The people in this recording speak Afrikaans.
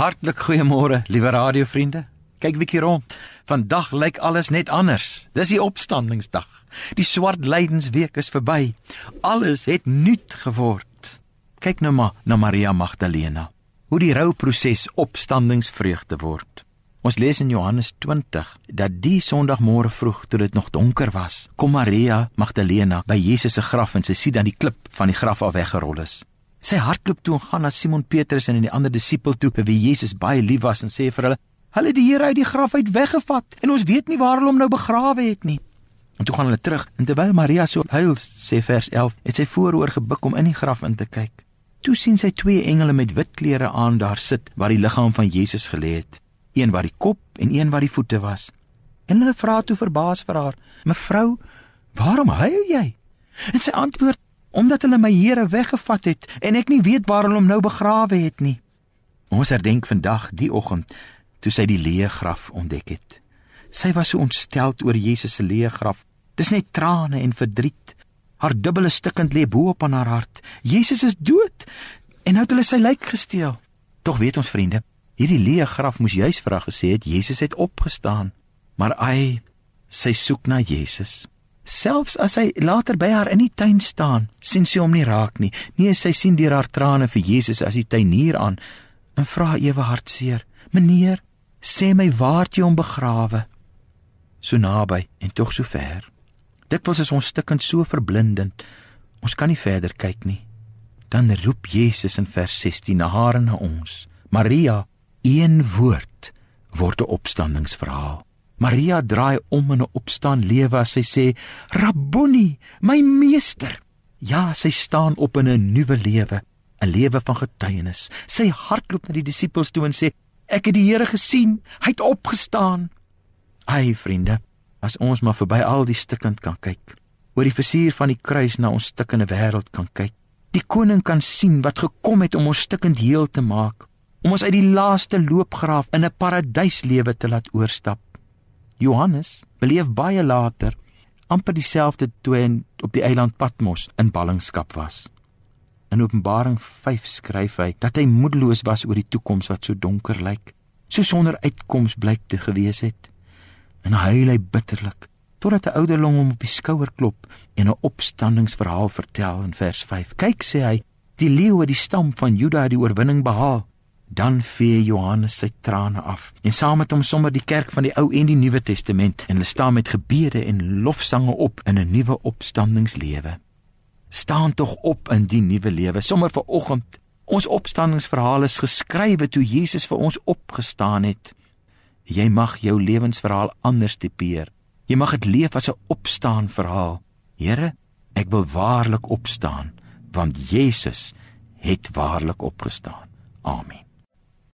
Hartlik goeiemôre, liewe radiovriende. Kyk bietjie rond. Vandag lyk alles net anders. Dis die opstandingsdag. Die swart lydensweek is verby. Alles het nuut geword. Kyk nou maar na Maria Magdalena. Hoe die rouproses opstandingsvreugde word. Ons lees in Johannes 20 dat die Sondagmôre vroeg toe dit nog donker was, kom Maria Magdalena by Jesus se graf en sy sien dan die klip van die graf af weggerol is. Sy hardloop toe en gaan na Simon Petrus en die ander disipel toe by wie Jesus baie lief was en sê vir hulle: "Hulle het die Here uit die graf uit weggevat en ons weet nie waar hulle hom nou begrawe het nie." En toe gaan hulle terug en terwyl Maria so huil, sê vers 11, het sy vooroor gebuk om in die graf in te kyk. Toe sien sy twee engele met wit klere aan daar sit waar die liggaam van Jesus gelê het, een waar die kop en een waar die voete was. En hulle vra toe verbaas vir haar: "Mevrou, waarom huil jy?" En sy antwoord: omdat hulle my Here weggevat het en ek nie weet waar hulle hom nou begrawe het nie. Ons herdenk vandag die oggend toe sy die leë graf ontdek het. Sy was so ontstel oor Jesus se leë graf. Dis net trane en verdriet. Haar dubbele stikkend lê bo op aan haar hart. Jesus is dood en nou het hulle sy lijk gesteel. Tog weet ons vriende, hierdie leë graf moes juis vir haar gesê het Jesus het opgestaan. Maar ai, sy soek na Jesus. Selfs as hy later by haar in die tuin staan, sien sy hom nie raak nie. Nee, sy sien deur haar trane vir Jesus as die tuinier aan en vra ewe hartseer: "Meneer, sê my waar jy hom begrawe?" So naby en tog so ver. Dikwels is ons stukkend so verblindend, ons kan nie verder kyk nie. Dan roep Jesus in vers 16 na haar en na ons. Maria, een woord word 'n opstandingsverhaal. Maria draai om in 'n opstaan lewe as sy sê: "Rabboni, my meester." Ja, sy staan op in 'n nuwe lewe, 'n lewe van getuienis. Sy hardloop na die disippels toe en sê: "Ek het die Here gesien, hy het opgestaan." Ai, vriende, as ons maar verby al die stikkend kan kyk, oor die versier van die kruis na ons stikkende wêreld kan kyk. Die koning kan sien wat gekom het om ons stikkend heel te maak, om ons uit die laaste loopgraaf in 'n paradyslewe te laat oorstap. Johannes beleef baie later amper dieselfde toe hy op die eiland Patmos in ballingskap was. In Openbaring 5 skryf hy dat hy moedeloos was oor die toekoms wat so donker lyk, so sonder uitkoms blyk te gewees het. En huil hy bitterlik totdat 'n ouderling hom op die skouer klop en 'n opstandingsverhaal vertel in vers 5. Kyk sê hy, die leeu het die stam van Juda die oorwinning behaal. Dan vee Johannes sy trane af en saam met hom sommer die kerk van die Ou en die Nuwe Testament en hulle staan met gebede en lofsange op in 'n nuwe opstandingslewe. Staan tog op in die nuwe lewe sommer vir oggend. Ons opstandingsverhaal is geskrywe toe Jesus vir ons opgestaan het. Jy mag jou lewensverhaal anders tipeer. Jy mag dit leef as 'n opstaan verhaal. Here, ek wil waarlik opstaan want Jesus het waarlik opgestaan. Amen.